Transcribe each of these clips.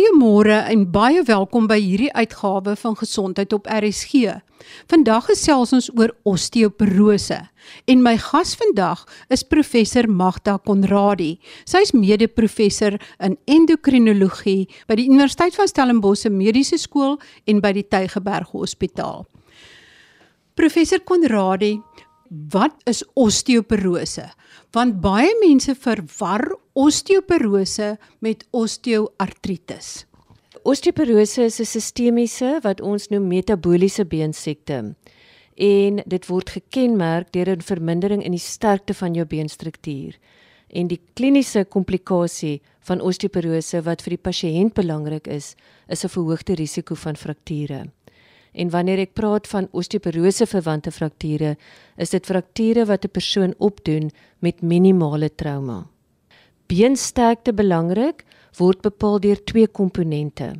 Goeiemôre en baie welkom by hierdie uitgawe van Gesondheid op RSG. Vandag gesels ons oor osteoporose en my gas vandag is professor Magda Konradi. Sy is mede-professor in endokrinologie by die Universiteit van Stellenbosch Mediese Skool en by die Tygerberg Hospitaal. Professor Konradi, wat is osteoporose? Want baie mense verwar osteoporose met osteoartritis. Osteoporose is 'n sistemiese wat ons noem metabooliese beensiekte. En dit word gekenmerk deur 'n vermindering in die sterkte van jou beenstruktuur. En die kliniese komplikasie van osteoporose wat vir die pasiënt belangrik is, is 'n verhoogde risiko van frakture. En wanneer ek praat van osteoporose verwante frakture, is dit frakture wat 'n persoon opdoen met minimale trauma. Beensterkte belangrik word bepaal deur twee komponente.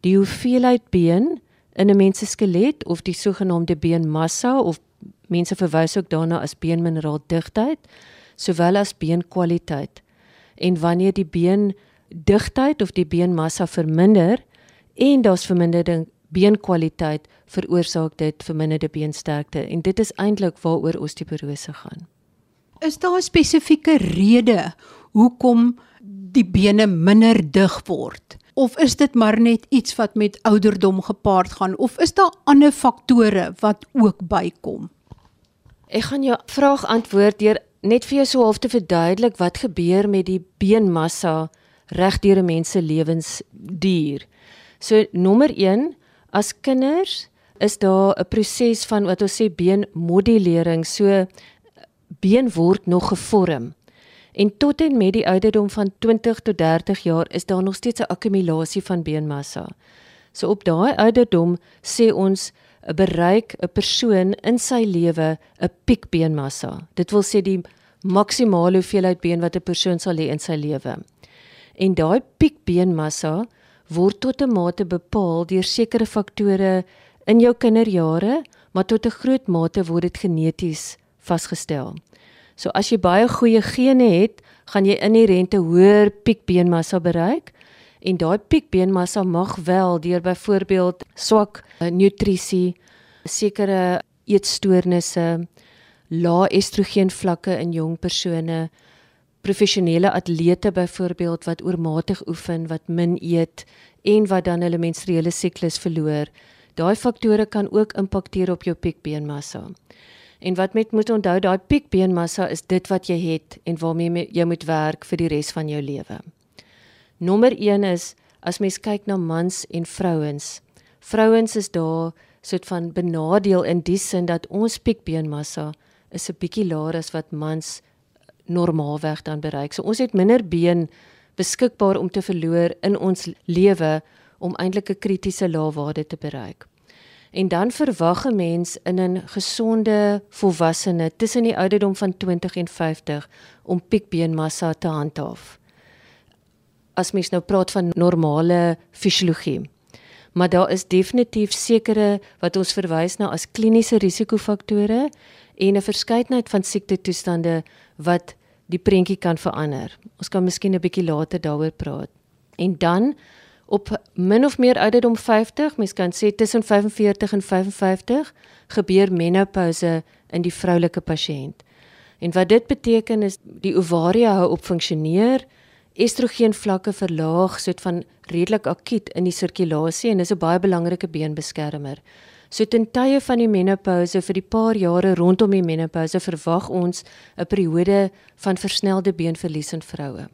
Die hoeveelheid been in 'n mens se skelet of die sogenaamde beenmassa of mense verwys ook daarna as beenmineraal digtheid, sowel as beenkwaliteit. En wanneer die been digtheid of die beenmassa verminder en daar's vermindering beenkwaliteit veroorsaak dit verminderde beensterkte en dit is eintlik waaroor osteoporose gaan. Is daar 'n spesifieke rede hoekom die bene minder dig word? Of is dit maar net iets wat met ouderdom gepaard gaan of is daar ander faktore wat ook bykom? Ek gaan jou vraag antwoord deur net vir jou so half te verduidelik wat gebeur met die beenmassa reg deur 'n mens se lewensduur. So nommer As kinders is daar 'n proses van wat ons sê beenmodulering, so been word nog gevorm. En tot en met die ouderdom van 20 tot 30 jaar is daar nog steeds 'n akkumulasie van beenmassa. So op daai ouderdom sê ons bereik 'n persoon in sy lewe 'n piek beenmassa. Dit wil sê die maksimale hoeveelheid been wat 'n persoon sal hê in sy lewe. En daai piek beenmassa word tot 'n mate bepaal deur sekere faktore in jou kinderjare, maar tot 'n groot mate word dit geneties vasgestel. So as jy baie goeie gene het, gaan jy inherente hoër piekbeenmassa bereik en daai piekbeenmassa mag wel deur byvoorbeeld swak uh, nutrisie, sekere eetstoornisse, lae estrogen vlakke in jong persone professionele atlete byvoorbeeld wat oormatig oefen, wat min eet en wat dan hulle menstruele siklus verloor. Daai faktore kan ook impakteer op jou piekbeenmassa. En wat met moet onthou, daai piekbeenmassa is dit wat jy het en waarmee jy moet werk vir die res van jou lewe. Nommer 1 is as mens kyk na mans en vrouens. Vrouens is daar soort van benadeel in die sin dat ons piekbeenmassa is 'n bietjie laer as wat mans normaalweg dan bereik. So ons het minder been beskikbaar om te verloor in ons lewe om eintlik 'n kritiese laagwaarde te bereik. En dan verwag 'n mens in 'n gesonde volwassene tussen die ouderdom van 20 en 50 om piekbeenmassa te handhaaf. As mens nou praat van normale fisiologie. Maar daar is definitief sekere wat ons verwys na as kliniese risikofaktore en 'n verskeidenheid van siektetoestande wat die prentjie kan verander. Ons kan miskien 'n bietjie later daaroor praat. En dan op min of meer ouderdom 50, mens kan sê tussen 45 en 55 gebeur menopouse in die vroulike pasiënt. En wat dit beteken is die ovaria hou op funksioneer, estrogen vlakke verlaag soort van redelik akuut in die sirkulasie en dis 'n baie belangrike beenbeskermer. So ten tye van die menopouse vir die paar jare rondom die menopouse verwag ons 'n periode van versnelde beenverlies in vroue.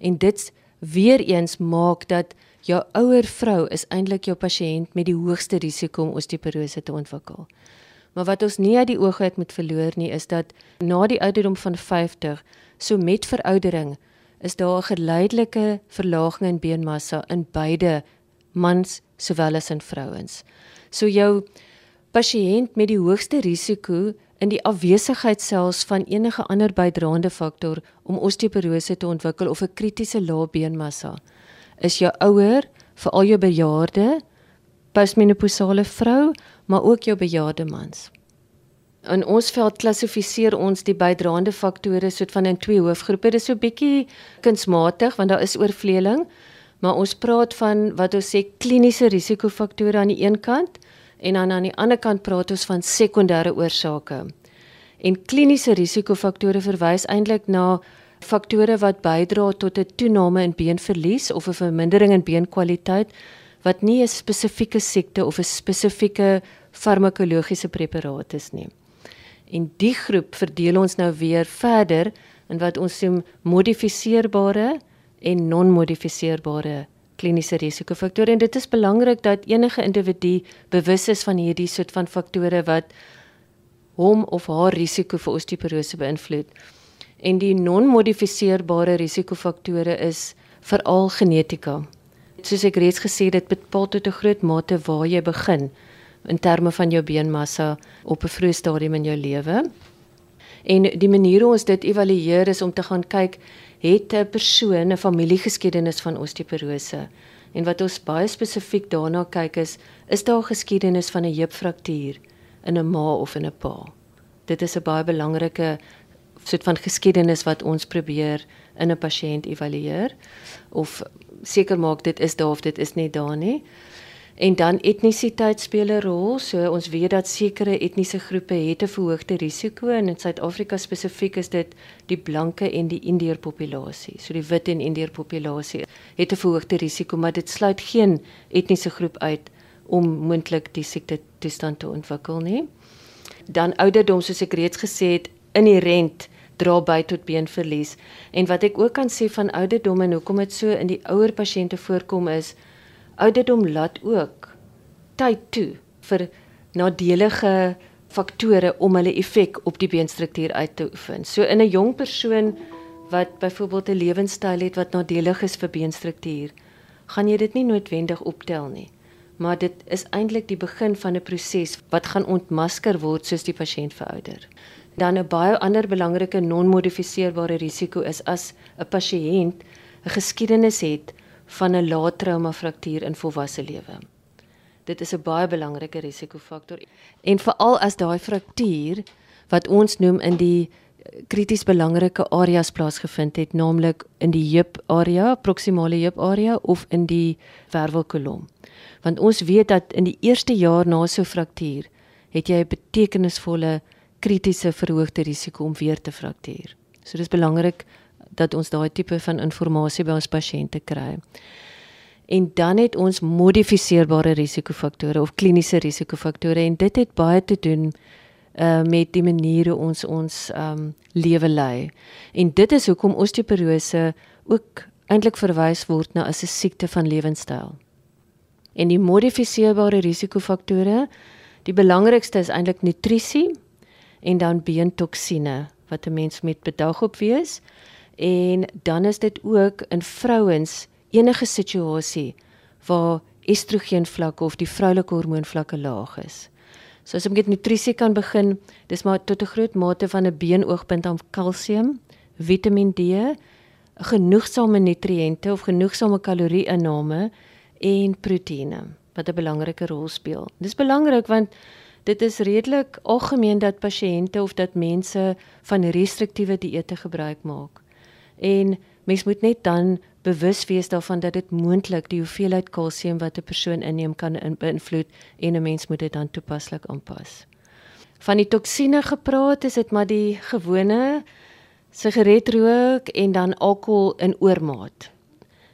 En dit weer eens maak dat jou ouer vrou is eintlik jou pasiënt met die hoogste risiko om osteoporose te ontwikkel. Maar wat ons nie uit die oog uit moet verloor nie is dat na die ouderdom van 50, so met veroudering, is daar 'n geleidelike verlaging in beenmassa in beide mans sowel as in vrouens. So jou pasiënt met die hoogste risiko in die afwesigheid selfs van enige ander bydraende faktor om osteoporose te ontwikkel of 'n kritiese lae beenmassa is jou ouer, veral jou bejaarde, postmenopausale vrou, maar ook jou bejaarde mans. In ons veld klassifiseer ons die bydraende faktore soort van in twee hoofgroepe. Dit is so bietjie kunsmatig want daar is oorvleeling, Maar ons praat van wat ons sê kliniese risikofaktore aan die een kant en dan aan die ander kant praat ons van sekondêre oorsake. En kliniese risikofaktore verwys eintlik na faktore wat bydra tot 'n toename in beenverlies of 'n vermindering in beenkwaliteit wat nie 'n spesifieke siekte of 'n spesifieke farmakologiese preparaat is nie. En die groep verdeel ons nou weer verder in wat ons noem modifiseerbare en non-modifiseerbare kliniese risikofaktore en dit is belangrik dat enige individu bewus is van hierdie soort van faktore wat hom of haar risiko vir osteoporose beïnvloed. En die non-modifiseerbare risikofaktore is veral genetika. Soos ek reeds gesê het, dit bepaal tot 'n groot mate waar jy begin in terme van jou beenmassa op 'n vroeë stadium in jou lewe. En die manier hoe ons dit evalueer is om te gaan kyk het 'n persoon 'n familiegeskiedenis van osteoporose. En wat ons baie spesifiek daarna kyk is, is daar 'n geskiedenis van 'n heupfraktuur in 'n ma of in 'n pa. Dit is 'n baie belangrike soort van geskiedenis wat ons probeer in 'n pasiënt evalueer of seker maak dit is daar of dit is nie daar nie. En dan etnisiteit speel 'n rol. So ons weet dat sekere etniese groepe het 'n verhoogde risiko en in Suid-Afrika spesifiek is dit die blanke en die Indeer populasie. So die wit en Indeer populasie het 'n verhoogde risiko, maar dit sluit geen etniese groep uit om moontlik die siekte toestand te ontwikkel nie. Dan ouderdom soos ek reeds gesê het, inherent dra by tot beenverlies. En wat ek ook kan sê van ouderdom en hoekom dit so in die ouer pasiënte voorkom is ouderdom laat ook tyd toe vir nadelige faktore om hulle effek op die beenstruktuur uit te oefen. So in 'n jong persoon wat byvoorbeeld 'n lewenstyl het wat nadelig is vir beenstruktuur, gaan jy dit nie noodwendig optel nie. Maar dit is eintlik die begin van 'n proses wat gaan ontmasker word soos die pasiënt verouder. Dan 'n baie ander belangrike non-modifiseerbare risiko is as 'n pasiënt 'n geskiedenis het van 'n lae trauma fraktuur in volwasse lewe. Dit is 'n baie belangrike risikofaktor en veral as daai fraktuur wat ons noem in die krities belangrike areas plaasgevind het, naamlik in die heup area, proximale heup area of in die wervelkolom. Want ons weet dat in die eerste jaar na so 'n fraktuur het jy 'n betekenisvolle kritiese verhoogde risiko om weer te fraktuur. So dis belangrik dat ons daai tipe van inligting by ons pasiënte kry. En dan het ons modifiseerbare risikofaktore of kliniese risikofaktore en dit het baie te doen uh met die maniere ons ons um lewe lei. En dit is hoekom osteoporose ook eintlik verwys word na as 'n siekte van lewenstyl. En die modifiseerbare risikofaktore, die belangrikste is eintlik nutrisie en dan beentoksine wat 'n mens met bedag op wees en dan is dit ook in vrouens enige situasie waar estrogenvlakke of die vroulike hormoonvlakke laag is. So as ek met nutrisie kan begin, dis maar tot 'n groot mate van 'n beenoogpunt aan kalsium, Vitamiin D, genoegsame nutriënte of genoegsame kalorie-inname en proteïene wat 'n belangrike rol speel. Dis belangrik want dit is redelik algemeen dat pasiënte of dat mense van restriktiewe dieete gebruik maak en mens moet net dan bewus wees daarvan dat dit moontlik die hoeveelheid kalsium wat 'n persoon inneem kan beïnvloed en 'n mens moet dit dan toepaslik aanpas. Van die toksine gepraat is dit maar die gewone sigaretrook en dan alkohol in oormaat.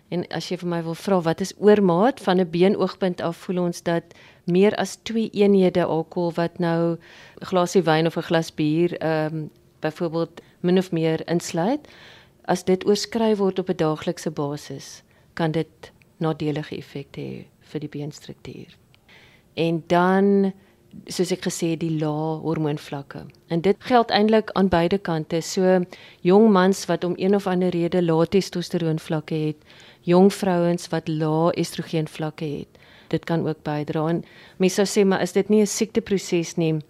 En as jy vir my wil vra wat is oormaat van 'n beenoogpunt af voel ons dat meer as 2 eenhede alkohol wat nou 'n glasie wyn of 'n glas bier ehm um, byvoorbeeld min of meer insluit as dit oorskry word op 'n daaglikse basis, kan dit nadelige effekte hê vir die beenstruktuur. En dan soos ek gesê die lae hormoonvlakke. En dit geld eintlik aan beide kante. So jong mans wat om een of ander rede lae testosteroonvlakke het, jong vrouens wat lae estrogenvlakke het. Dit kan ook bydra. En mense sou sê maar is dit nie 'n siekteproses nie?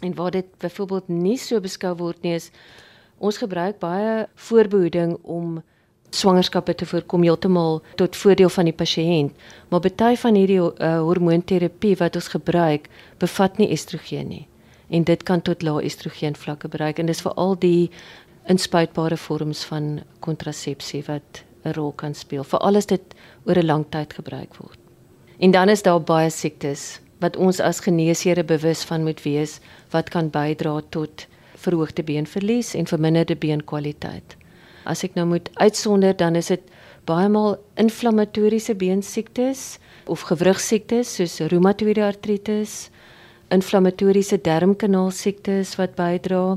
En waar dit byvoorbeeld nie so beskou word nie is Ons gebruik baie voorbehoeding om swangerskappe te voorkom heeltemal tot voordeel van die pasiënt, maar baie van hierdie uh, hormoonterapie wat ons gebruik, bevat nie estrogen nie. En dit kan tot lae estrogen vlakke bereik en dis veral die inspuitbare vorms van kontrasepsie wat 'n rol kan speel, veral as dit oor 'n lang tyd gebruik word. En dan is daar baie siektes wat ons as geneesere bewus van moet wees wat kan bydra tot verhoogde beenverlies en verminderde beenkwaliteit. As ek nou moet uitsonder, dan is dit baie maal inflammatoriese beensiektes of gewrigsiektes soos reumatoïde artritis, inflammatoriese darmkanaal siektes wat bydra.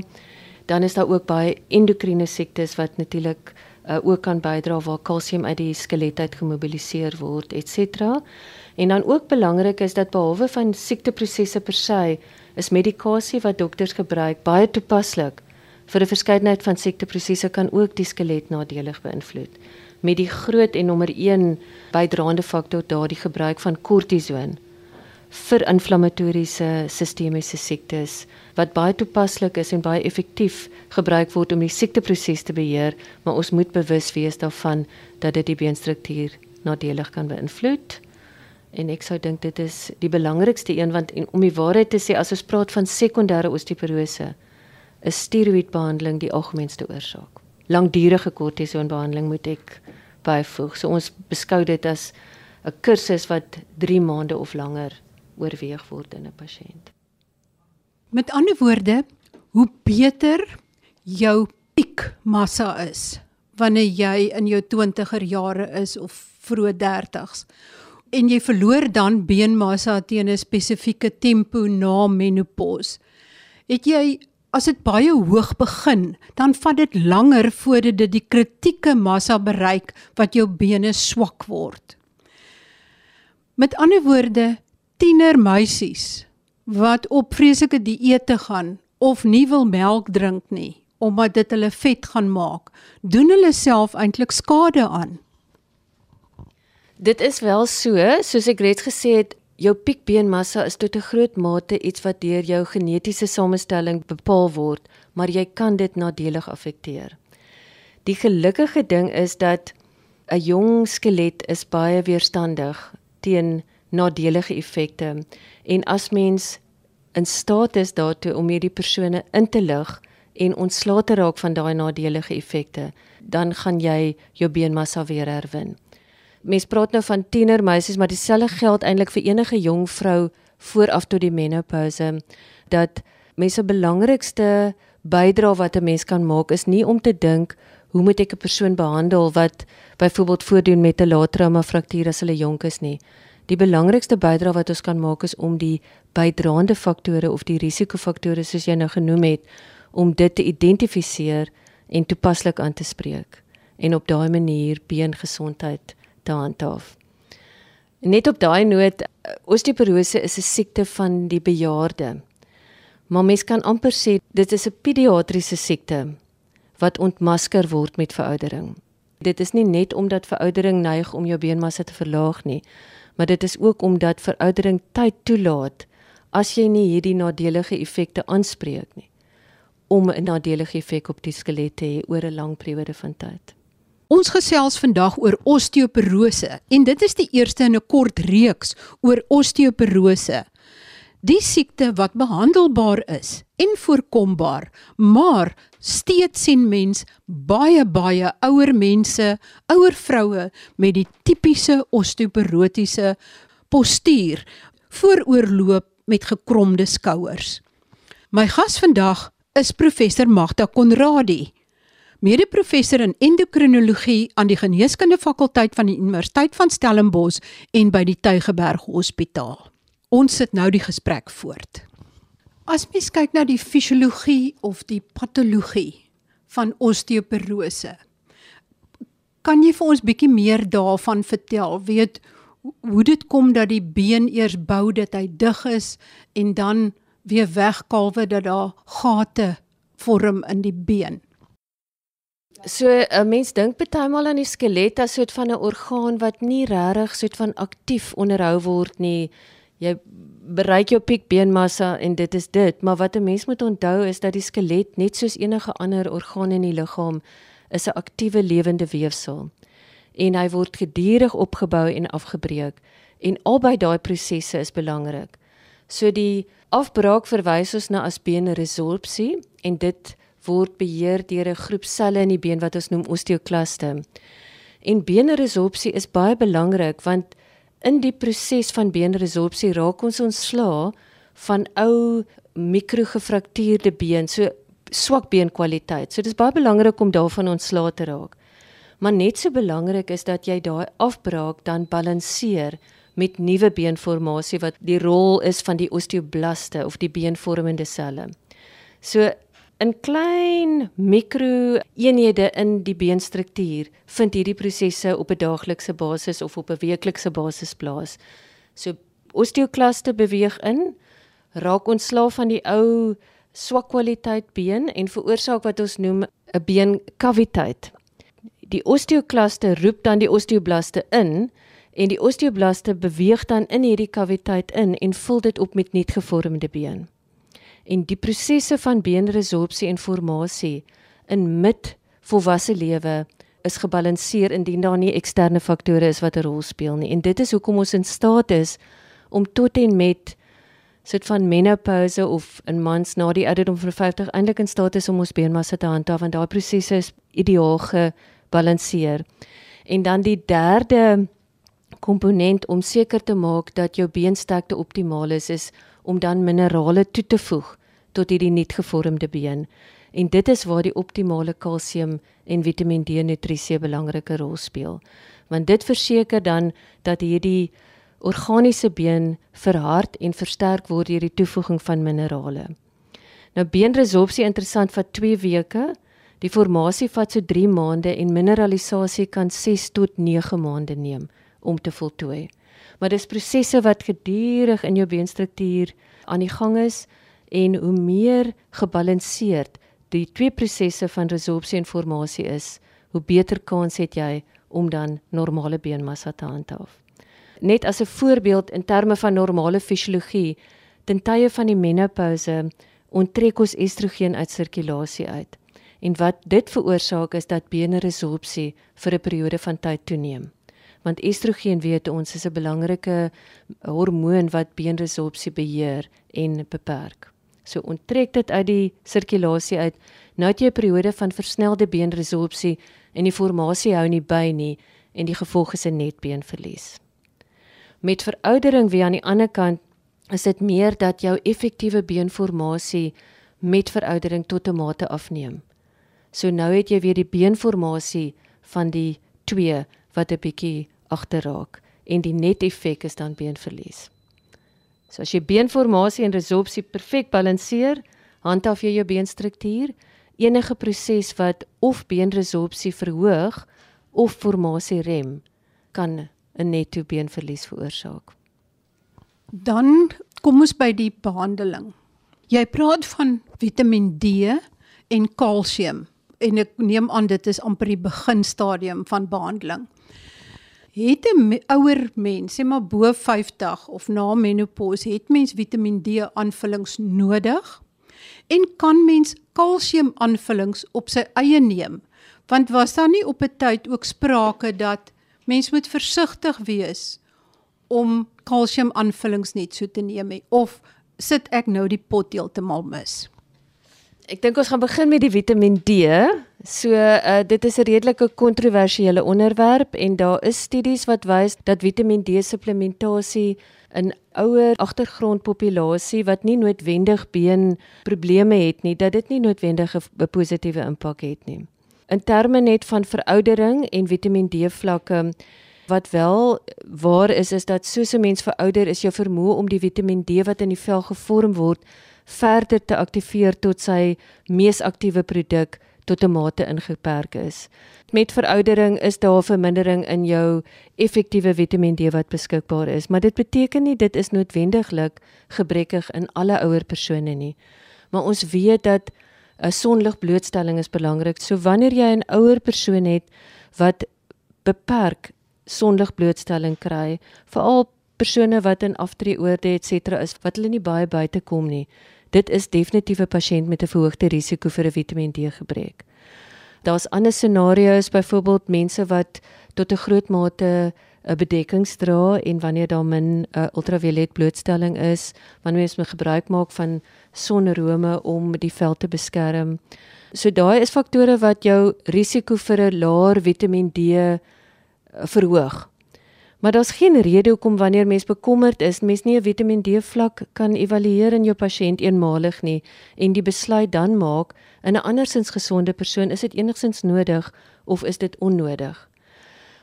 Dan is daar ook baie endokriene siektes wat natuurlik uh, ook kan bydra waar kalsium uit die skelet uit gemobiliseer word, ens. En dan ook belangrik is dat behalwe van siekteprosesse per se, is medikasie wat dokters gebruik baie toepaslik vir 'n verskeidenheid van siekteprosesse kan ook die skelet nadelig beïnvloed. Met die groot en nommer 1 bydraende faktor daardie gebruik van kortison vir inflammatoriese sistemiese siektes wat baie toepaslik is en baie effektief gebruik word om die siekteproses te beheer, maar ons moet bewus wees daarvan dat dit die beenstruktuur nadelig kan beïnvloed. En ek sou dink dit is die belangrikste een want en om die waarheid te sê as ons praat van sekondêre osteoporose, is steroïdbehandeling die algemeenste oorsaak. Langdurige kortisonbehandeling moet ek byvoeg. So ons beskou dit as 'n kursus wat 3 maande of langer oorweeg word in 'n pasiënt. Met ander woorde, hoe beter jou piekmassa is wanneer jy in jou 20er jare is of vroeë 30s en jy verloor dan beenmassa teen 'n spesifieke tempo na menopause. Het jy as dit baie hoog begin, dan vat dit langer voordat dit die kritieke massa bereik wat jou bene swak word. Met ander woorde, tienermeisies wat op vreeslike dieete gaan of nie wil melk drink nie omdat dit hulle vet gaan maak, doen hulle self eintlik skade aan. Dit is wel so, soos ek reeds gesê het, jou piekbeenmassa is tot 'n groot mate iets wat deur jou genetiese samestelling bepaal word, maar jy kan dit nadelig affekteer. Die gelukkige ding is dat 'n jong skelet is baie weerstandig teen nadelige effekte en as mens in staat is daartoe om hierdie persone in te lig en ontslae te raak van daai nadelige effekte, dan gaan jy jou beenmassa weer herwin. Mens praat nou van tienermeisies, maar dieselfde geld eintlik vir enige jong vrou vooraf tot die menopouse dat mense belangrikste bydra wat 'n mens kan maak is nie om te dink hoe moet ek 'n persoon behandel wat byvoorbeeld voordoen met 'n laattrauma fraktuur as hulle jonk is nie. Die belangrikste bydrae wat ons kan maak is om die bydraende faktore of die risikofaktore soos jy nou genoem het om dit te identifiseer en toepaslik aan te spreek en op daai manier beengesondheid te handhaaf. Net op daai noot osteoporose is 'n siekte van die bejaarde. Maar mens kan amper sê dit is 'n pediatriese siekte wat ontmasker word met veroudering. Dit is nie net omdat veroudering neig om jou beenmassa te verlaag nie, maar dit is ook omdat veroudering tyd toelaat as jy nie hierdie nadelige effekte aanspreek nie om 'n nadelige effek op die skelet te hê oor 'n lang periode van tyd. Ons gesels vandag oor osteoporose en dit is die eerste in 'n kort reeks oor osteoporose. Die siekte wat behandelbaar is en voorkombaar, maar steeds sien mens baie baie ouer mense, ouer vroue met die tipiese osteoporotiese postuur, vooroorloop met gekromde skouers. My gas vandag is professor Magda Konradi, mede-professor in endokrinologie aan die Geneeskunde fakulteit van die Universiteit van Stellenbosch en by die Tygerberg Hospitaal. Ons sit nou die gesprek voort. As mens kyk na die fisiologie of die patologie van osteoporose, kan jy vir ons bietjie meer daarvan vertel? Weet hoe dit kom dat die been eers bou dat hy dig is en dan weer wegkalwe dat daar gate vorm in die been. So 'n mens dink baie maal aan die skelet as soort van 'n orgaan wat nie regtig soort van aktief onderhou word nie jy bereik jou piek beenmassa en dit is dit, maar wat 'n mens moet onthou is dat die skelet net soos enige ander orgaan in die liggaam is 'n aktiewe lewende weefsel. En hy word gedurig opgebou en afgebreek en albei daai prosesse is belangrik. So die afbraak verwys ons na as beenresorpsie en dit word beheer deur 'n groep selle in die been wat ons noem osteoklaste. En beenresorpsie is baie belangrik want in die proses van beenresorpsie raak ons ontslaa van ou mikrogefraktuurde been, so swak beenkwaliteit. So dis baie belangrik om daarvan ontslae te raak. Maar net so belangrik is dat jy daai afbraak dan balanseer met nuwe beenformasie wat die rol is van die osteoblaste of die beenvormende selle. So in klein mikro eenhede in die beenstruktuur vind hierdie prosesse op 'n daaglikse basis of op 'n weeklikse basis plaas. So osteoklaste beweeg in, raak ontslaaf van die ou swak kwaliteit been en veroorsaak wat ons noem 'n beenkaviteit. Die osteoklaste roep dan die osteoblaste in en die osteoblaste beweeg dan in hierdie kaviteit in en vul dit op met nuut gevormde been en die prosesse van beenresorpsie en formasie in mid volwasse lewe is gebalanseer indien daar nie eksterne faktore is wat 'n rol speel nie. En dit is hoekom ons in staat is om tot en met sit van menopouse of in mans na die ouderdom van 50 eintlik in staat is om ons beenmassa te handhaaf want daai prosesse is ideaal gebalanseer. En dan die derde komponent om seker te maak dat jou beensterkte optimaal is is om dan minerale toe te voeg tot hierdie nuut gevormde been. En dit is waar die optimale kalsium en Vitamiin D nutrisie 'n belangrike rol speel. Want dit verseker dan dat hierdie organiese been verhard en versterk word deur die toevoeging van minerale. Nou beenresorpsie interessant vir 2 weke. Die formasie vat so 3 maande en mineralisasie kan 6 tot 9 maande neem om te voltooi. Maar dis prosesse wat gedurig in jou beenstruktuur aan die gang is en hoe meer gebalanseerd die twee prosesse van resorpsie en formasie is, hoe beter kans het jy om dan normale beenmassa te handhaaf. Net as 'n voorbeeld in terme van normale fisiologie, ten tye van die menopouse onttrek ons estrogen uit sirkulasie uit. En wat dit veroorsaak is dat beenresorpsie vir 'n periode van tyd toeneem want estrogen weet ons is 'n belangrike hormoon wat beenresorpsie beheer en beperk. So onttrek dit uit die sirkulasie uit. Nou het jy 'n periode van versnelde beenresorpsie en die formasie hou nie by nie en die gevolg is 'n netbeenverlies. Met veroudering weer aan die ander kant is dit meer dat jou effektiewe beenformasie met veroudering tot 'n mate afneem. So nou het jy weer die beenformasie van die 2 wat 'n bietjie agterraak en die net effek is dan beenverlies. So as jy beenformasie en resorpsie perfek balanseer, handhaaf jy jou beenstruktuur, enige proses wat of beenresorpsie verhoog of formasie rem, kan 'n netto beenverlies veroorsaak. Dan kom ons by die behandeling. Jy praat van Vitamiin D en kalsium en ek neem aan dit is amper die beginstadium van behandeling het 'n ouer mens, sê maar bo 50 of na menopause, het mens Vitamiin D aanvullings nodig? En kan mens kalsium aanvullings op sy eie neem? Want was daar nie op 'n tyd ook sprake dat mens moet versigtig wees om kalsium aanvullings net so te neem he? of sit ek nou die pot heeltemal mis? Ek dink ons gaan begin met die Vitamiin D. So uh, dit is 'n redelike kontroversiële onderwerp en daar is studies wat wys dat Vitamiin D supplementasie in ouer agtergrondpopulasie wat nie noodwendig been probleme het nie, dat dit nie noodwendig 'n positiewe impak het nie. In terme net van veroudering en Vitamiin D vlakke wat wel waar is is dat soos 'n mens verouder is jou vermoë om die Vitamiin D wat in die vel gevorm word verder te aktiveer tot sy mees aktiewe produk tot 'n mate ingeperk is. Met veroudering is daar vermindering in jou effektiewe Vitamiin D wat beskikbaar is, maar dit beteken nie dit is noodwendiglik gebrekkig in alle ouer persone nie. Maar ons weet dat 'n sonligblootstelling is belangrik. So wanneer jy 'n ouer persoon het wat beperk sonligblootstelling kry, veral persone wat in aftreeoorde et cetera is wat hulle nie baie buite kom nie dit is definitief 'n pasiënt met 'n verhoogde risiko vir 'n Vitamiin D gebrek. Daar's ander scenario's, byvoorbeeld mense wat tot 'n groot mate 'n bedekkings dra en wanneer daar min uh, ultraviolet blootstelling is, wanneer mens moet gebruik maak van sonrome om die vel te beskerm. So daai is faktore wat jou risiko vir 'n laer Vitamiin D uh, verhoog. Maar daar's geen rede hoekom wanneer mens bekommerd is, mens nie 'n Vitamiin D vlak kan evalueer in jou pasiënt eenmalig nie en die besluit dan maak in 'n andersins gesonde persoon is dit enigstens nodig of is dit onnodig.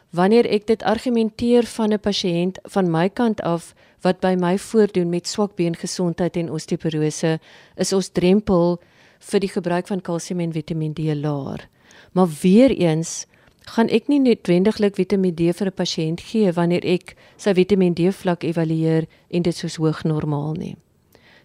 Wanneer ek dit argumenteer van 'n pasiënt van my kant af wat by my voordoen met swak beengesondheid en osteoporose, is ons drempel vir die gebruik van kalsium en Vitamiin D laer. Maar weer eens gaan ek nie noodwendiglik Vitamiin D vir 'n pasiënt gee wanneer ek sy Vitamiin D vlak evalueer en dit soos hoog normaal nie.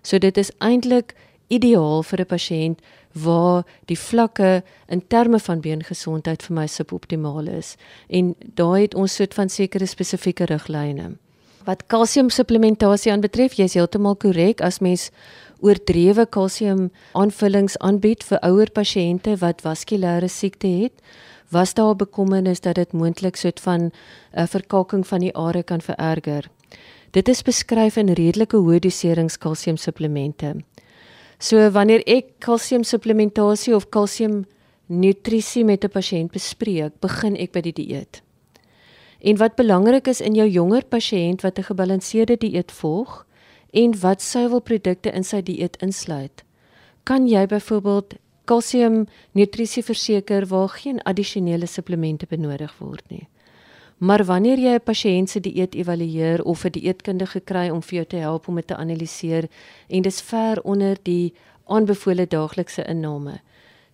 So dit is eintlik ideaal vir 'n pasiënt waar die vlakke in terme van beengesondheid vir my suboptimaal is en daai het ons soort van sekere spesifieke riglyne. Wat kalsiumsupplementasie aanbetref, jy is heeltemal korrek as mens oordrewe kalsium aanvullings aanbied vir ouer pasiënte wat vaskulêre siekte het, was daar bekommernis dat dit moontlik soort van 'n uh, verkalking van die are kan vererger. Dit is beskryf in redelike hoë doserings kalsiumsupplemente. So wanneer ek kalsiumsupplementasie of kalsium nutrisie met 'n pasiënt bespreek, begin ek by die dieet. En wat belangrik is in jou jonger pasiënt wat 'n gebalanseerde dieet volg en wat suiwelprodukte in sy dieet insluit, kan jy byvoorbeeld kalsium nutrisie verseker waar geen addisionele supplemente benodig word nie. Maar wanneer jy 'n pasiënt se dieet evalueer of 'n dieetkundige kry om vir jou te help om dit te analiseer en dis ver onder die aanbevole daaglikse inname,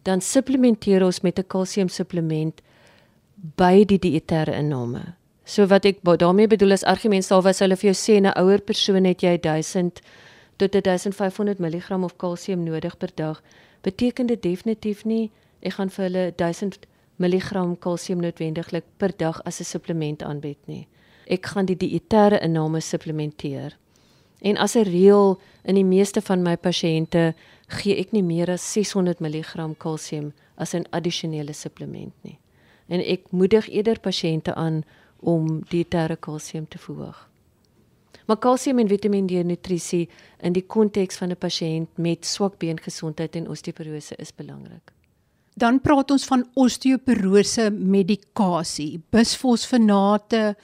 dan supplementeer ons met 'n kalsium supplement by die dietêre inname. So wat ek daarmee bedoel is argument sal was hulle vir jou sê 'n ouer persoon het jy 1000 tot 1500 mg of kalsium nodig per dag beteken dit definitief nie ek gaan vir hulle 1000 mg kalsium noodwendiglik per dag as 'n supplement aanbied nie. Ek gaan die dietêre inname supplementeer. En as 'n reël in die meeste van my pasiënte gee ek nie meer as 600 mg kalsium as 'n addisionele supplement nie. En ek moedig eerder pasiënte aan om dietêre kalsium te verhoog. Maar kalsium en Vitamiin D nutrisie in die konteks van 'n pasiënt met swak beengesondheid en osteoporose is belangrik. Dan praat ons van osteoporose medikasie, bisfosfonate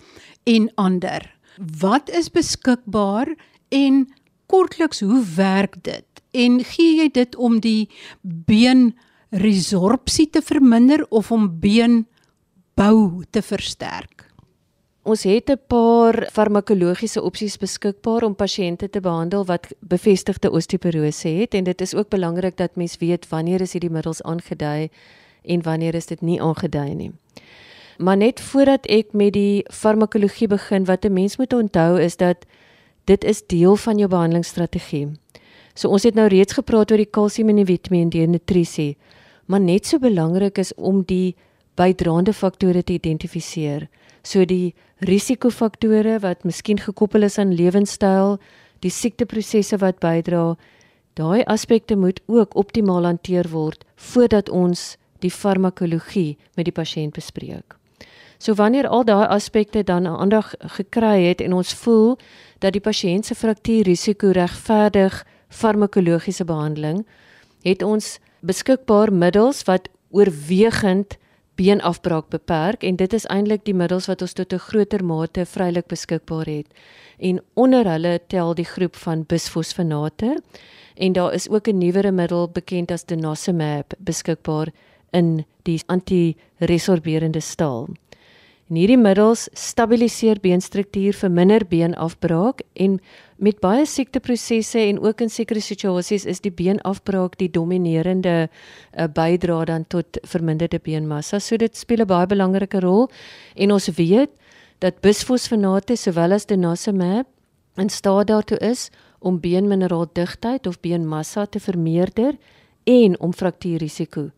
en ander. Wat is beskikbaar en kortliks hoe werk dit? En gee jy dit om die been resorpsie te verminder of om beenbou te versterk? Ons het 'n paar farmakologiese opsies beskikbaar om pasiënte te behandel wat bevestigde osteoporose het en dit is ook belangrik dat mens weet wanneer is hierdie middels aangedui en wanneer is dit nie aangedui nie. Maar net voordat ek met die farmakologie begin, wat 'n mens moet onthou is dat dit is deel van jou behandelingsstrategie. So ons het nou reeds gepraat oor die kalsium en die vitamiin D nutrisie, maar net so belangrik is om die bydraende faktore te identifiseer. So die risikofaktore wat miskien gekoppel is aan lewenstyl, die siekteprosesse wat bydra, daai aspekte moet ook optimaal hanteer word voordat ons die farmakologie met die pasiënt bespreek. So wanneer al daai aspekte dan aandag gekry het en ons voel dat die pasiënt se fraktuurrisiko regverdig farmakologiese behandeling, het ons beskikbaar middels wat oorwegend beenafbraak beperk en dit is eintlik die middels wat ons tot 'n groter mate vrylik beskikbaar het. En onder hulle tel die groep van bisfosfonate en daar is ook 'n nuwere middel bekend as denosumab beskikbaar in die antiresorberende staal. En hierdie middels stabiliseer beenstruktuur, verminder beenafbraak en met baie siekteprosesse en ook in sekere situasies is die beenafbraak die dominerende uh, bydra dan tot verminderde beenmassa. So dit speel 'n baie belangrike rol en ons weet dat bisfosfonate sowel as denosumab in staat daartoe is om beenmineraaldigtheid of beenmassa te vermeerder en om fraktuurrisiko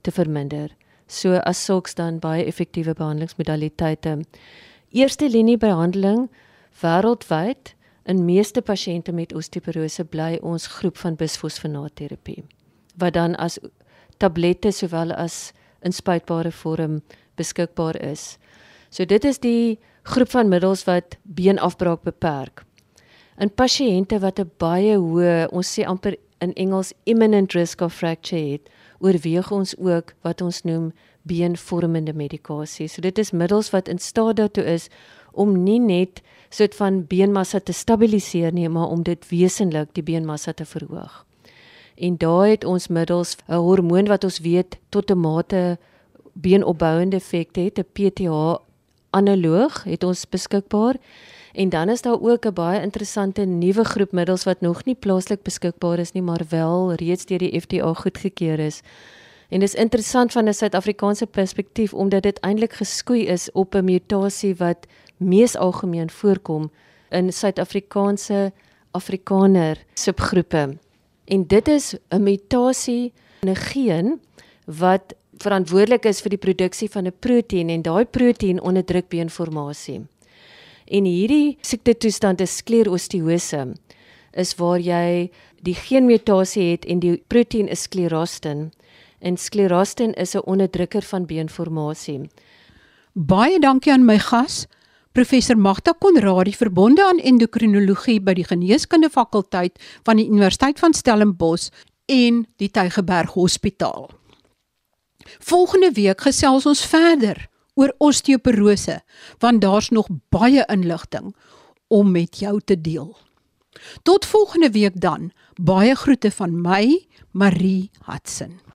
te verminder. So as sulks dan baie effektiewe behandelingsmodaliteite. Eerste linie behandeling wêreldwyd in meeste pasiënte met osteoporose bly ons groep van bisfosfonaatterapie wat dan as tablette sowel as in spuitbare vorm beskikbaar is. So dit is die groep van middels wat beenafbraak beperk. In pasiënte wat 'n baie hoë, ons sê amper in Engels imminent risk of fracture het, oorweeg ons ook wat ons noem beenvormende medikasie. So dit is middels wat in staat daartoe is om nie net soort van beenmassa te stabiliseer nie, maar om dit wesenlik die beenmassa te verhoog. En daar het ons middels 'n hormoon wat ons weet tot 'n mate beenopbouende effek het, 'n PTH analoog het ons beskikbaar. En dan is daar ook 'n baie interessante nuwe groep middels wat nog nie plaaslik beskikbaar is nie, maar wel reeds deur die FDA goedgekeur is. En dit is interessant van 'n Suid-Afrikaanse perspektief omdat dit eintlik geskoei is op 'n mutasie wat mees algemeen voorkom in Suid-Afrikaanse Afrikaner subgroepe. En dit is 'n mutasie in 'n geen wat verantwoordelik is vir die produksie van 'n proteïen en daai proteïen onderdruk beenformasie. En hierdie siekte toestand is sklerostiose is waar jy die geenmutasie het en die proteïen is sklerostin. En sklerostin is 'n onderdrukker van beenformasie. Baie dankie aan my gas, professor Magda Konradi, verbonde aan endokrinologie by die Geneeskunde fakulteit van die Universiteit van Stellenbosch en die Tygerberg Hospitaal. Volgende week gesels ons verder oor osteoporose want daar's nog baie inligting om met jou te deel. Tot volgende week dan. Baie groete van my, Marie Hudson.